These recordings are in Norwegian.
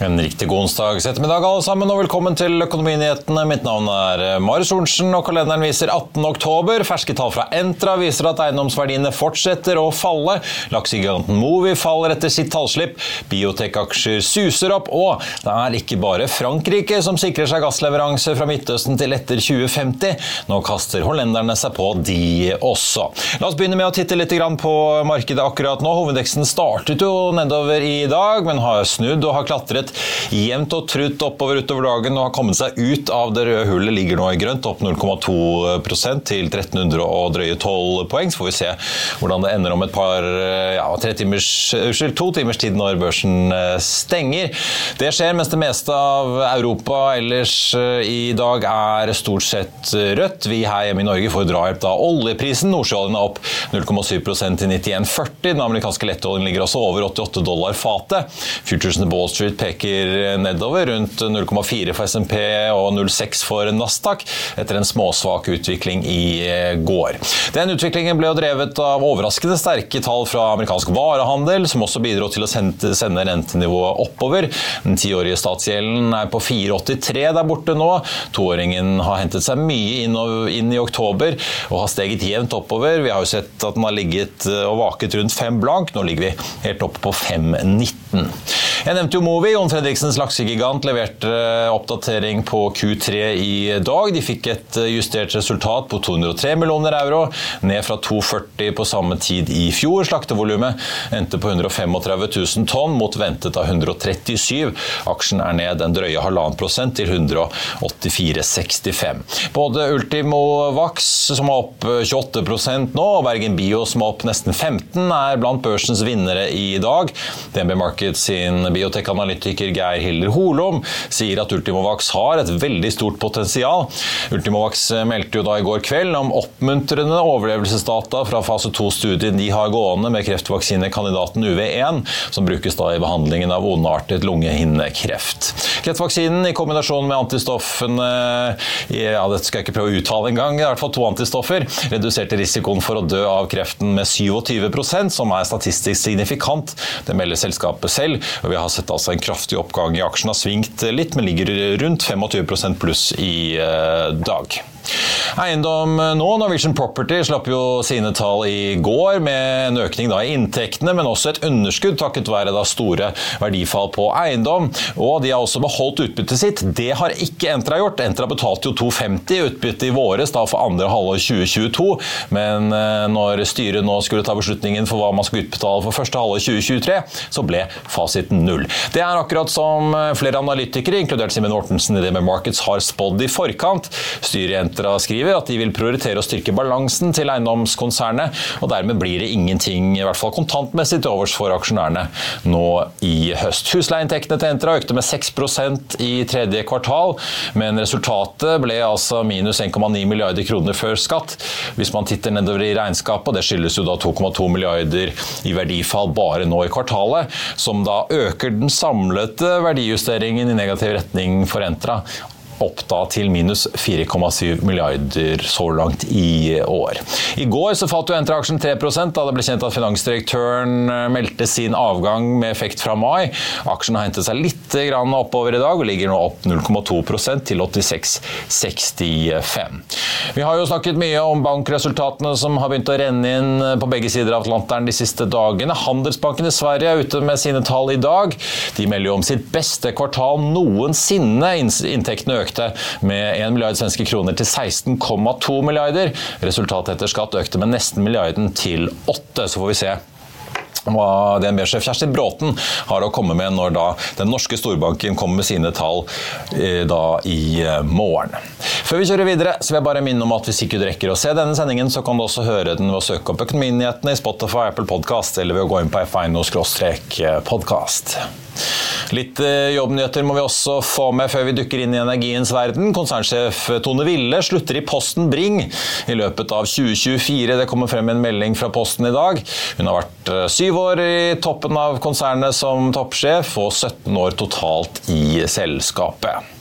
En riktig god onsdags ettermiddag alle sammen, og velkommen til Økonominyhetene. Mitt navn er Marius Thorensen, og kalenderen viser 18. oktober. Ferske tall fra Entra viser at eiendomsverdiene fortsetter å falle. Laksegiganten Movi faller etter sitt tallslipp. Biotek-aksjer suser opp, og det er ikke bare Frankrike som sikrer seg gassleveranse fra Midtøsten til etter 2050. Nå kaster hollenderne seg på de også. La oss begynne med å titte litt på markedet akkurat nå. Hovedveksten startet jo nedover i dag, men har snudd og har klatret jevnt og trutt oppover utover dagen og har kommet seg ut av det røde hullet. Ligger nå i grønt, opp 0,2 til 1300 og drøye 12 poeng. Så får vi se hvordan det ender om et par ja, tre timers, uskyld, to timers tid når børsen stenger. Det skjer mens det meste av Europa ellers i dag er stort sett rødt. Vi her hjemme i Norge får drahjelp av oljeprisen. Nordsjøoljen er opp 0,7% til 91,40. Den amerikanske lettoljen ligger også over 88 dollar fatet. Futuresene på Wall Street peker nedover, rundt 0,4 for SMP og 0,6 for Nasdaq, etter en småsvak utvikling i går. Den utviklingen ble jo drevet av overraskende sterke tall fra amerikansk varehandel, som også bidro til å sende, rentenivået oppover. Den tiårige statsgjelden er på 4,83 der borte nå. Toåringen har hentet seg mye inn, i oktober og har steget jevnt oppover. Vi har jo sett at den har ligget og vaket rundt 5 blank. Nå ligger vi helt oppe på 5,19. Jeg nevnte jo Movi. Jon Fredriksens laksegigant leverte oppdatering på Q3 i dag. De fikk et justert resultat på 203 millioner euro, ned fra 240 på samme tid i fjor. Slaktevolumet endte på 135 000 tonn, mot ventet av 137. Aksjen er ned en drøye halvannen prosent til 184,65. Både Ultimo Vax, som er opp 28% nå, og Bergen Bio, som er opp nesten 15 er blant børsens vinnere i dag. DNB Markets sin biotekanalytiker Geir Hilder Holom sier at Ultimovax har et veldig stort potensial. Ultimovax meldte jo da i går kveld om oppmuntrende overlevelsesdata fra fase 2-studien de har gående med kreftvaksinekandidaten UV1, som brukes da i behandlingen av ondartet lungehinnekreft. Kreftvaksinen i kombinasjon med antistoffene ja, dette skal jeg ikke prøve å uttale engang, i hvert fall to antistoffer, reduserte risikoen for å dø av kreften med 27% som er statistisk signifikant. Det melder selskapet selv. og Vi har sett altså en kraftig oppgang i aksjen. Har svingt litt, men ligger rundt 25% pluss i eh, dag. Eiendom nå. Norwegian Property slapp jo sine tall i går med en økning i inntektene, men også et underskudd takket være store verdifall på eiendom. Og de har også beholdt utbyttet sitt. Det har ikke Entra gjort. Entra betalte jo 2,50 i utbytte i våres da for andre halvår 2022, men eh, når styret nå skulle ta beslutningen for hva man skulle utbetale for første halvår 2023, så ble fasiten null. Det er akkurat som eh, flere analytikere, inkludert Simen Mortensen i det med Markets, har spådd i forkant. Styret Entra skriver at de vil prioritere å styrke balansen til eiendomskonsernet, og dermed blir det ingenting, i hvert fall kontantmessig, til overs for aksjonærene nå i høst. Husleieinntektene til Entra økte med 6% i tredje kvartal, men resultatet ble altså minus 1,9 milliarder kroner før skatt. Hvis man titter nedover i regnskapet, og det skyldes jo da 2,2 milliarder i verdifall bare nå i kvartalet, som da øker den samlede verdijusteringen i negativ retning for Entra opp da til minus 4,7 milliarder så langt i år. I går så falt jo Entra-aksjen 3% da det ble kjent at finansdirektøren eh, meldte sin avgang med effekt fra mai. Aksjen har hentet seg litt oppover i dag og ligger nå opp 0,2% til 86,65. Vi har jo snakket mye om bankresultatene som har begynt å renne inn på begge sider av Atlanteren de siste dagene. Handelsbanken i Sverige er ute med sine tall i dag. De melder jo om sitt beste kvartal noensinne. Inntektene økte med 1 milliard svenske kroner til 16,2 milliarder. Resultatet etter skatt økte med nesten milliarden til 8, så får vi se hva DNB-sjef Kjersti Bråten har å komme med når den norske storbanken kommer med sine tall eh, i eh, morgen. Før vi kjører videre, så vil jeg bare minne om at hvis ikke du rekker å se denne sendingen, så kan du også høre den ved å søke opp Økonominyhetene i Spotify, Apple Podcast eller ved å gå inn på fino-podkast. Litt eh, jobbnyheter må vi også få med før vi dukker inn i energiens verden. Konsernsjef Tone Ville slutter i Posten Bring i løpet av 2024. Det kommer frem en melding fra Posten i dag. Hun har vært eh, syv år i toppen av konsernet som toppsjef, og 17 år totalt i selskapet.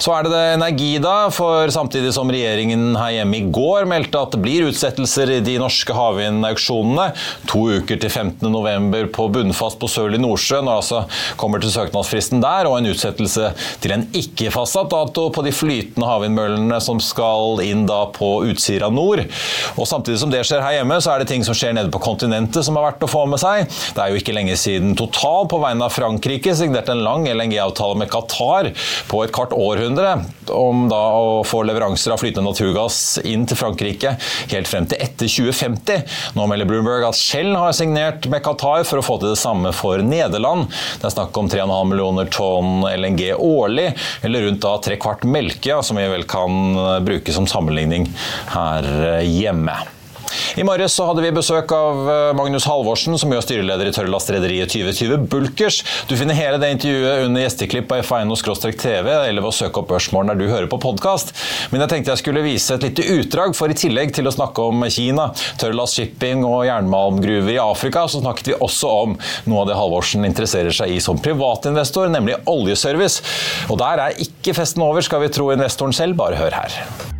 Så er det det energi, da. For samtidig som regjeringen her hjemme i går meldte at det blir utsettelser i de norske havvindauksjonene, to uker til 15.11 på bunnfast på Sørlig Nordsjø, når altså kommer til søknadsfristen der, og en utsettelse til en ikke-fastsatt dato på de flytende havvindmøllene som skal inn da på Utsira nord. Og Samtidig som det skjer her hjemme, så er det ting som skjer nede på kontinentet som er verdt å få med seg. Det er jo ikke lenge siden Total på vegne av Frankrike signerte en lang LNG-avtale med Qatar på et kvart århundre om da å få leveranser av flytende naturgass inn til Frankrike helt frem til etter 2050. Nå melder Bloomberg at Shell har signert med Qatar for å få til det samme for Nederland. Det er snakk om 3,5 millioner tonn LNG årlig, eller rundt da tre kvart melke, som vi vel kan bruke som sammenligning her hjemme. I morges hadde vi besøk av eh, Magnus Halvorsen, som gjør styreleder i Tørrlastrederiet 2020 Bulkers. Du finner hele det intervjuet under gjesteklipp på f1.no-tv, eller ved å søke opp Børsmorgen der du hører på podkast. Men jeg tenkte jeg skulle vise et lite utdrag, for i tillegg til å snakke om Kina, tørrlast shipping og jernmalmgruver i Afrika, så snakket vi også om noe av det Halvorsen interesserer seg i som privatinvestor, nemlig oljeservice. Og der er ikke festen over, skal vi tro investoren selv. Bare hør her.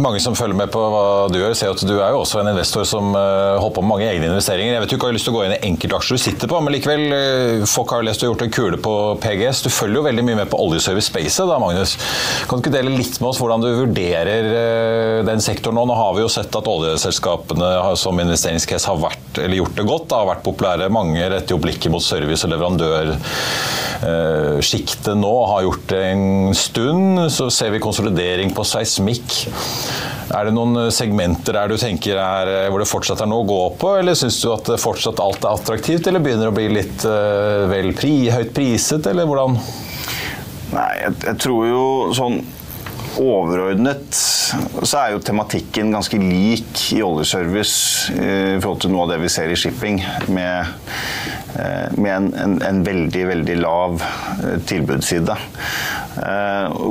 Mange som følger med på hva du gjør, ser at du er jo også en investor som uh, holder på med mange egne investeringer. Jeg vet du ikke har lyst til å gå inn i enkeltaksjer du sitter på, men likevel, uh, folk har lest har gjort en kule på PGS. Du følger jo veldig mye med på oljeservice Space da, Magnus. Kan du ikke dele litt med oss hvordan du vurderer uh, den sektoren nå? Nå har vi jo sett at oljeselskapene som investeringscase har vært, gjort det godt, da, har vært populære. Mange retter jo blikket mot service- og leverandørsjiktet nå, har gjort det en stund. Så ser vi konsolidering på seismikk. Er det noen segmenter der du tenker er, hvor det fortsatt er noe å gå på, eller syns du at fortsatt alt er attraktivt, eller begynner å bli litt vel pri, høyt priset, eller hvordan? Nei, jeg, jeg tror jo sånn overordnet så er jo tematikken ganske lik i oljeservice i forhold til noe av det vi ser i shipping, med, med en, en, en, veldig, veldig lav tilbudsside.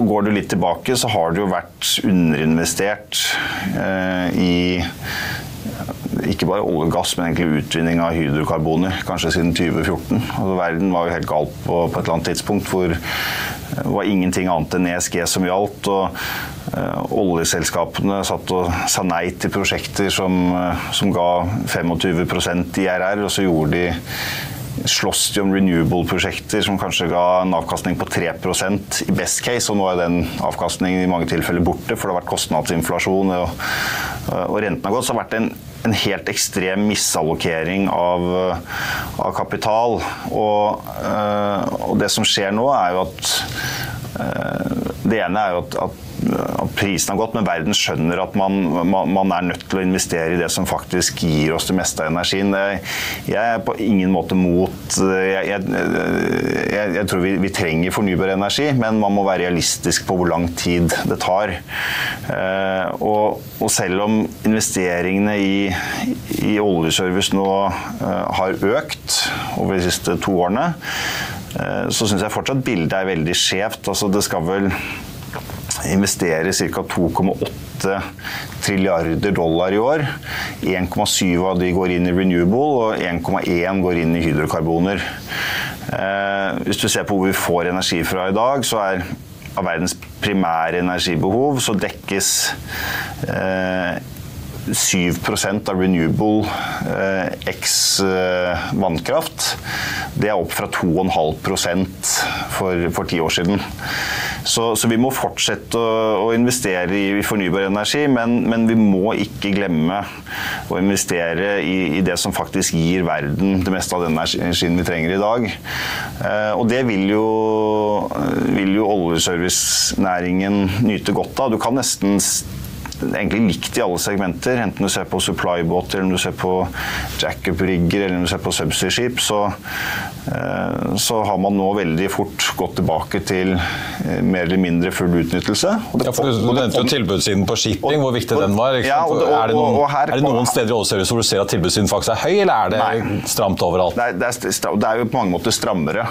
Går du litt tilbake, så har det jo vært underinvestert i ikke bare olje og gass, men egentlig utvinning av hydrokarboner, kanskje siden 2014. Altså, verden var jo helt gal på, på, et eller annet tidspunkt hvor det var ingenting annet enn ESG som gjaldt. og uh, Oljeselskapene satt og sa nei til prosjekter som, uh, som ga 25% IRR, og så gjorde de slåss de om renewable-prosjekter som kanskje ga en avkastning på 3% i best case, og nå er den avkastningen i mange tilfeller borte, for det har vært kostnadsinflasjon og, og renten har gått. Så det vært en, en helt ekstrem misallokering av, av kapital. Og, og, det som skjer nå, er jo at Det ene er jo at at prisen har gått, men verden skjønner at man, man, man, er nødt til å investere i det som faktisk gir oss det meste av energien. Jeg er på ingen måte mot Jeg, jeg, jeg, jeg tror vi, vi, trenger fornybar energi, men man må være realistisk på hvor lang tid det tar. Eh, og, og selv om investeringene i, i oljeservice nå eh, har økt over de siste to årene, eh, så syns jeg fortsatt bildet er veldig skjevt. Altså, det skal vel investerer ca. 2,8 trilliarder dollar i år. 1,7 av de går inn i renewable, og 1,1 går inn i hydrokarboner. Eh, hvis du ser på hvor vi får energi fra i dag, så er av verdens primære energibehov så dekkes eh, 7% av renewable eh, x eh, vannkraft. Det er opp fra 2,5% for, for ti år siden. Så, så, vi må fortsette å, å investere i fornybar energi, men, men, vi må ikke glemme å investere i, i, det som faktisk gir verden det meste av den energien vi trenger i dag. Eh, og det vil jo, vil jo oljeservicenæringen nyte godt av. Du kan nesten egentlig likt i alle segmenter. Enten du ser på supply-båter, eller du ser på jackup-rigger eller du ser på subsea-skip, så, eh, så, har man nå veldig fort gått tilbake til eh, mer eller mindre full utnyttelse. Ja, for Du nevnte jo tilbudssiden på shipping, hvor viktig den var. Ja, og, og, er, det noen, her, er det noen steder i oljeservice hvor du ser at tilbudssiden faktisk er høy, eller er det nei, stramt overalt? Det er, det, er, det er, jo på mange måter strammere.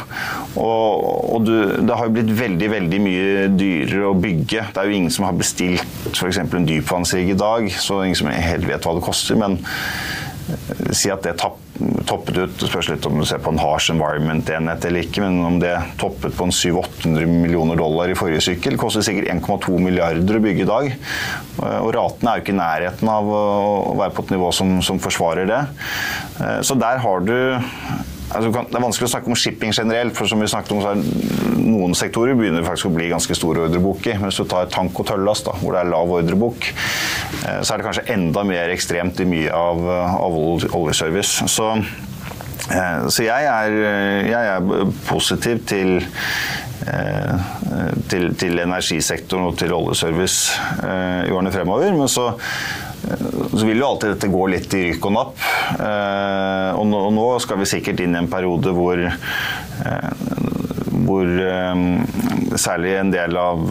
Og, og du, det har jo blitt veldig, veldig mye dyrere å bygge. Det er jo ingen som har bestilt f.eks. en dyr dypvannsrigg i dag, så ingen som helt vet hva det koster. Men eh, si at det toppet ut. Det spørs litt om du ser på en harsh environment-enhet eller ikke, men om det toppet på en 700-800 millioner dollar i forrige sykkel, koster sikkert 1,2 milliarder å bygge i dag. Eh, og ratene er jo ikke i nærheten av å være på et nivå som, som forsvarer det. Eh, så der har du Altså, det er vanskelig å snakke om shipping generelt, for som vi snakket om, så er noen sektorer begynner faktisk å bli ganske store ordrebok i. Men hvis du tar tank og tøllast, hvor det er lav ordrebok, eh, så er det kanskje enda mer ekstremt i mye av, av oljeservice. Så, eh, så jeg, er, jeg er positiv til eh, til, til, energisektoren og til oljeservice i årene fremover. Men så så vil jo alltid dette gå litt i rykk og napp. Eh, og nå skal vi sikkert inn i en periode hvor eh, hvor eh, særlig en del av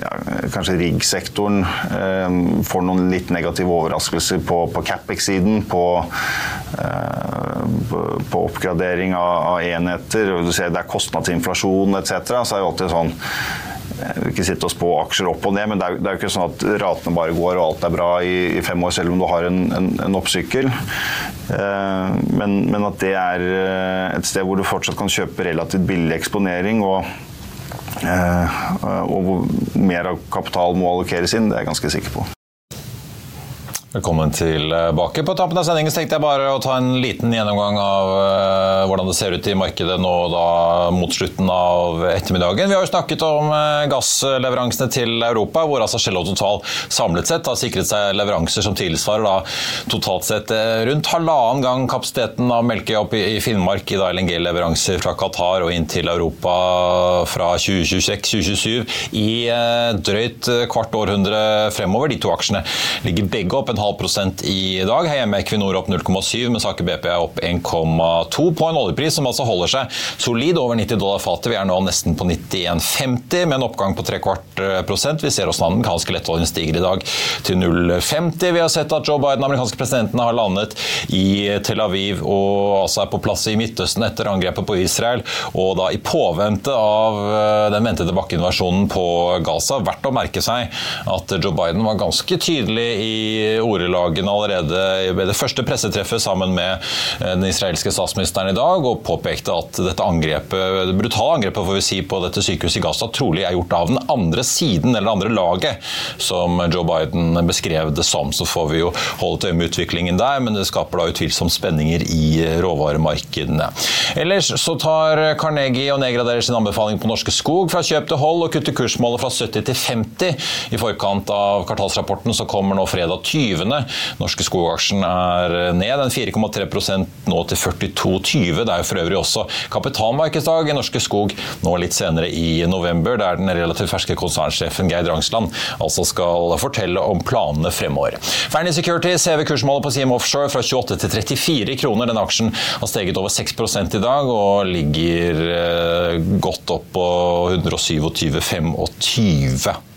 ja, kanskje riggsektoren får noen litt negative overraskelser på, på Capex-siden, på, på, oppgradering av, av, enheter. og du ser Det er kostnadsinflasjon etc. Så er det alltid sånn jeg vil ikke sitte og spå aksjer opp og ned, men det er, det er jo ikke sånn at ratene bare går og alt er bra i, i fem år, selv om du har en, en, en oppsykkel. Eh, men, men, at det er eh, et sted hvor du fortsatt kan kjøpe relativt billig eksponering, og, eh, og hvor mer av kapital må allokeres inn, det er jeg ganske sikker på. Velkommen tilbake. På tampen av sendingen tenkte jeg bare å ta en liten gjennomgang av uh, hvordan det ser ut i markedet nå da mot slutten av ettermiddagen. Vi har jo snakket om uh, gassleveransene til Europa, hvor altså Shell Total samlet sett har sikret seg leveranser som tilsvarer da totalt sett uh, rundt halvannen gang kapasiteten av Melkøya opp i Finnmark i LNG-leveranser fra Qatar og inn til Europa fra 2026-2027 i drøyt kvart århundre fremover. De to aksjene ligger begge opp en halv halv prosent i dag. Her hjemme er Equinor opp 0,7, mens Aker BP er opp 1,2 på en oljepris som altså holder seg solid over 90 dollar fatet. Vi er nå nesten på 91,50 med en oppgang på tre kvart eh, prosent. Vi ser hvordan den amerikanske lettoljen stiger i dag til 0,50. Vi har sett at Joe Biden, amerikanske presidenten, har landet i Tel Aviv og altså er på plass i Midtøsten etter angrepet på Israel. Og da i påvente av eh, den ventede bakkeinvasjonen på Gaza, verdt å merke seg at Joe Biden var ganske tydelig i ordelagene allerede ved det første pressetreffet sammen med eh, den israelske statsministeren i dag, og påpekte at dette angrepet, det brutale angrepet får vi si, på dette sykehuset i Gaza trolig er gjort av den andre siden, eller det andre laget, som Joe Biden beskrev det som. Så får vi jo holde til med utviklingen der, men det skaper da utvilsomt spenninger i råvaremarkedene. Ellers så tar Carnegie og nedgraderer sin anbefaling på Norske Skog fra kjøp til hold og kutter kursmålet fra 70 til 50 i forkant av kvartalsrapporten som kommer nå fredag 20 Norske Skog-aksjen er ned en 4,3% nå til 42,20. Det er jo for øvrig også kapitalmarkedsdag i Norske Skog nå litt senere i november, der den relativt ferske konsernsjefen Geir Drangsland altså skal fortelle om planene fremover. Fearnley Securities hever kursmålet på Siem Offshore fra 28 til 34 kroner. Denne aksjen har steget over 6 i dag og ligger godt opp på 127,25.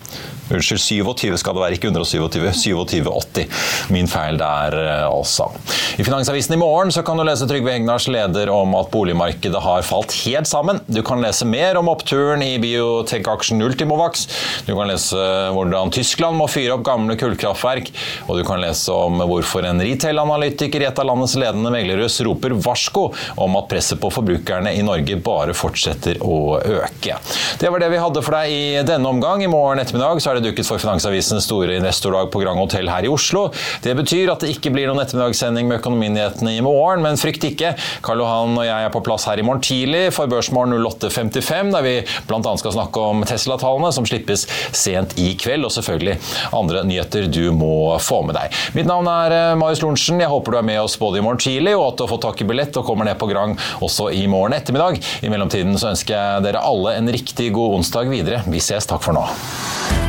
Unnskyld, 27 skal det være, ikke 127. 2780. Min feil der, eh, altså. I Finansavisen i morgen så kan du lese Trygve Egnars leder om at boligmarkedet har falt helt sammen. Du kan lese mer om oppturen i biotek-aksjen Ultimovax. Du kan lese hvordan Tyskland må fyre opp gamle kullkraftverk. Og du kan lese om hvorfor en retail-analytiker i et av landets ledende meglerhus roper varsko om at presset på forbrukerne i Norge bare fortsetter å øke. Det var det vi hadde for deg i denne omgang. I morgen ettermiddag så er det det dukket for Finansavisens store investordag på Grand Hotell her i Oslo. Det betyr at det ikke blir noen ettermiddagssending med Økonominyhetene i morgen, men frykt ikke. Karl Johan og jeg er på plass her i morgen tidlig for Børsmorgen 08.55, der vi bl.a. skal snakke om Tesla-tallene som slippes sent i kveld, og selvfølgelig andre nyheter du må få med deg. Mitt navn er eh, Marius Lorentzen. Jeg håper du er med oss både i morgen tidlig, og at du har fått tak i billett og kommer ned på Grand også i morgen ettermiddag. I mellomtiden så ønsker jeg dere alle en riktig god onsdag videre. Vi ses. Takk for nå.